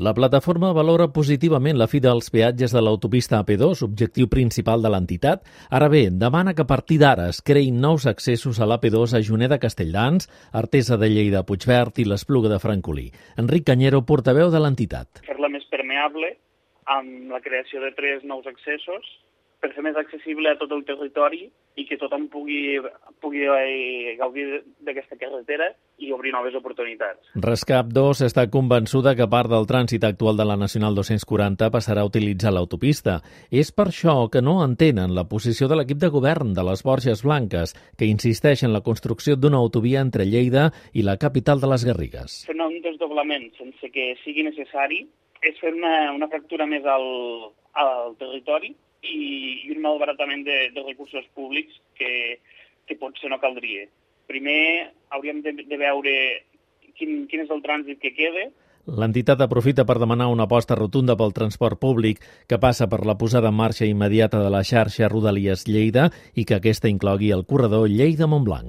La plataforma valora positivament la fi dels peatges de l'autopista AP2, objectiu principal de l'entitat. Ara bé, demana que a partir d'ara es creïn nous accessos a l'AP2 a Juneda Castelldans, Artesa de Lleida Puigverd i l'Espluga de Francolí. Enric Canyero, portaveu de l'entitat. Fer-la més permeable amb la creació de tres nous accessos per fer més accessible a tot el territori i que tothom pugui, pugui eh, gaudir d'aquesta carretera i obrir noves oportunitats. Rescap 2 està convençuda que part del trànsit actual de la Nacional 240 passarà a utilitzar l'autopista. És per això que no entenen la posició de l'equip de govern de les Borges Blanques, que insisteix en la construcció d'una autovia entre Lleida i la capital de les Garrigues. Fer un desdoblament sense que sigui necessari és fer una, una fractura més al, al territori i, i un malbaratament de, de recursos públics que, que potser no caldria. Primer hauríem de, de veure quin, quin és el trànsit que queda, L'entitat aprofita per demanar una aposta rotunda pel transport públic que passa per la posada en marxa immediata de la xarxa Rodalies Lleida i que aquesta inclogui el corredor Lleida-Montblanc.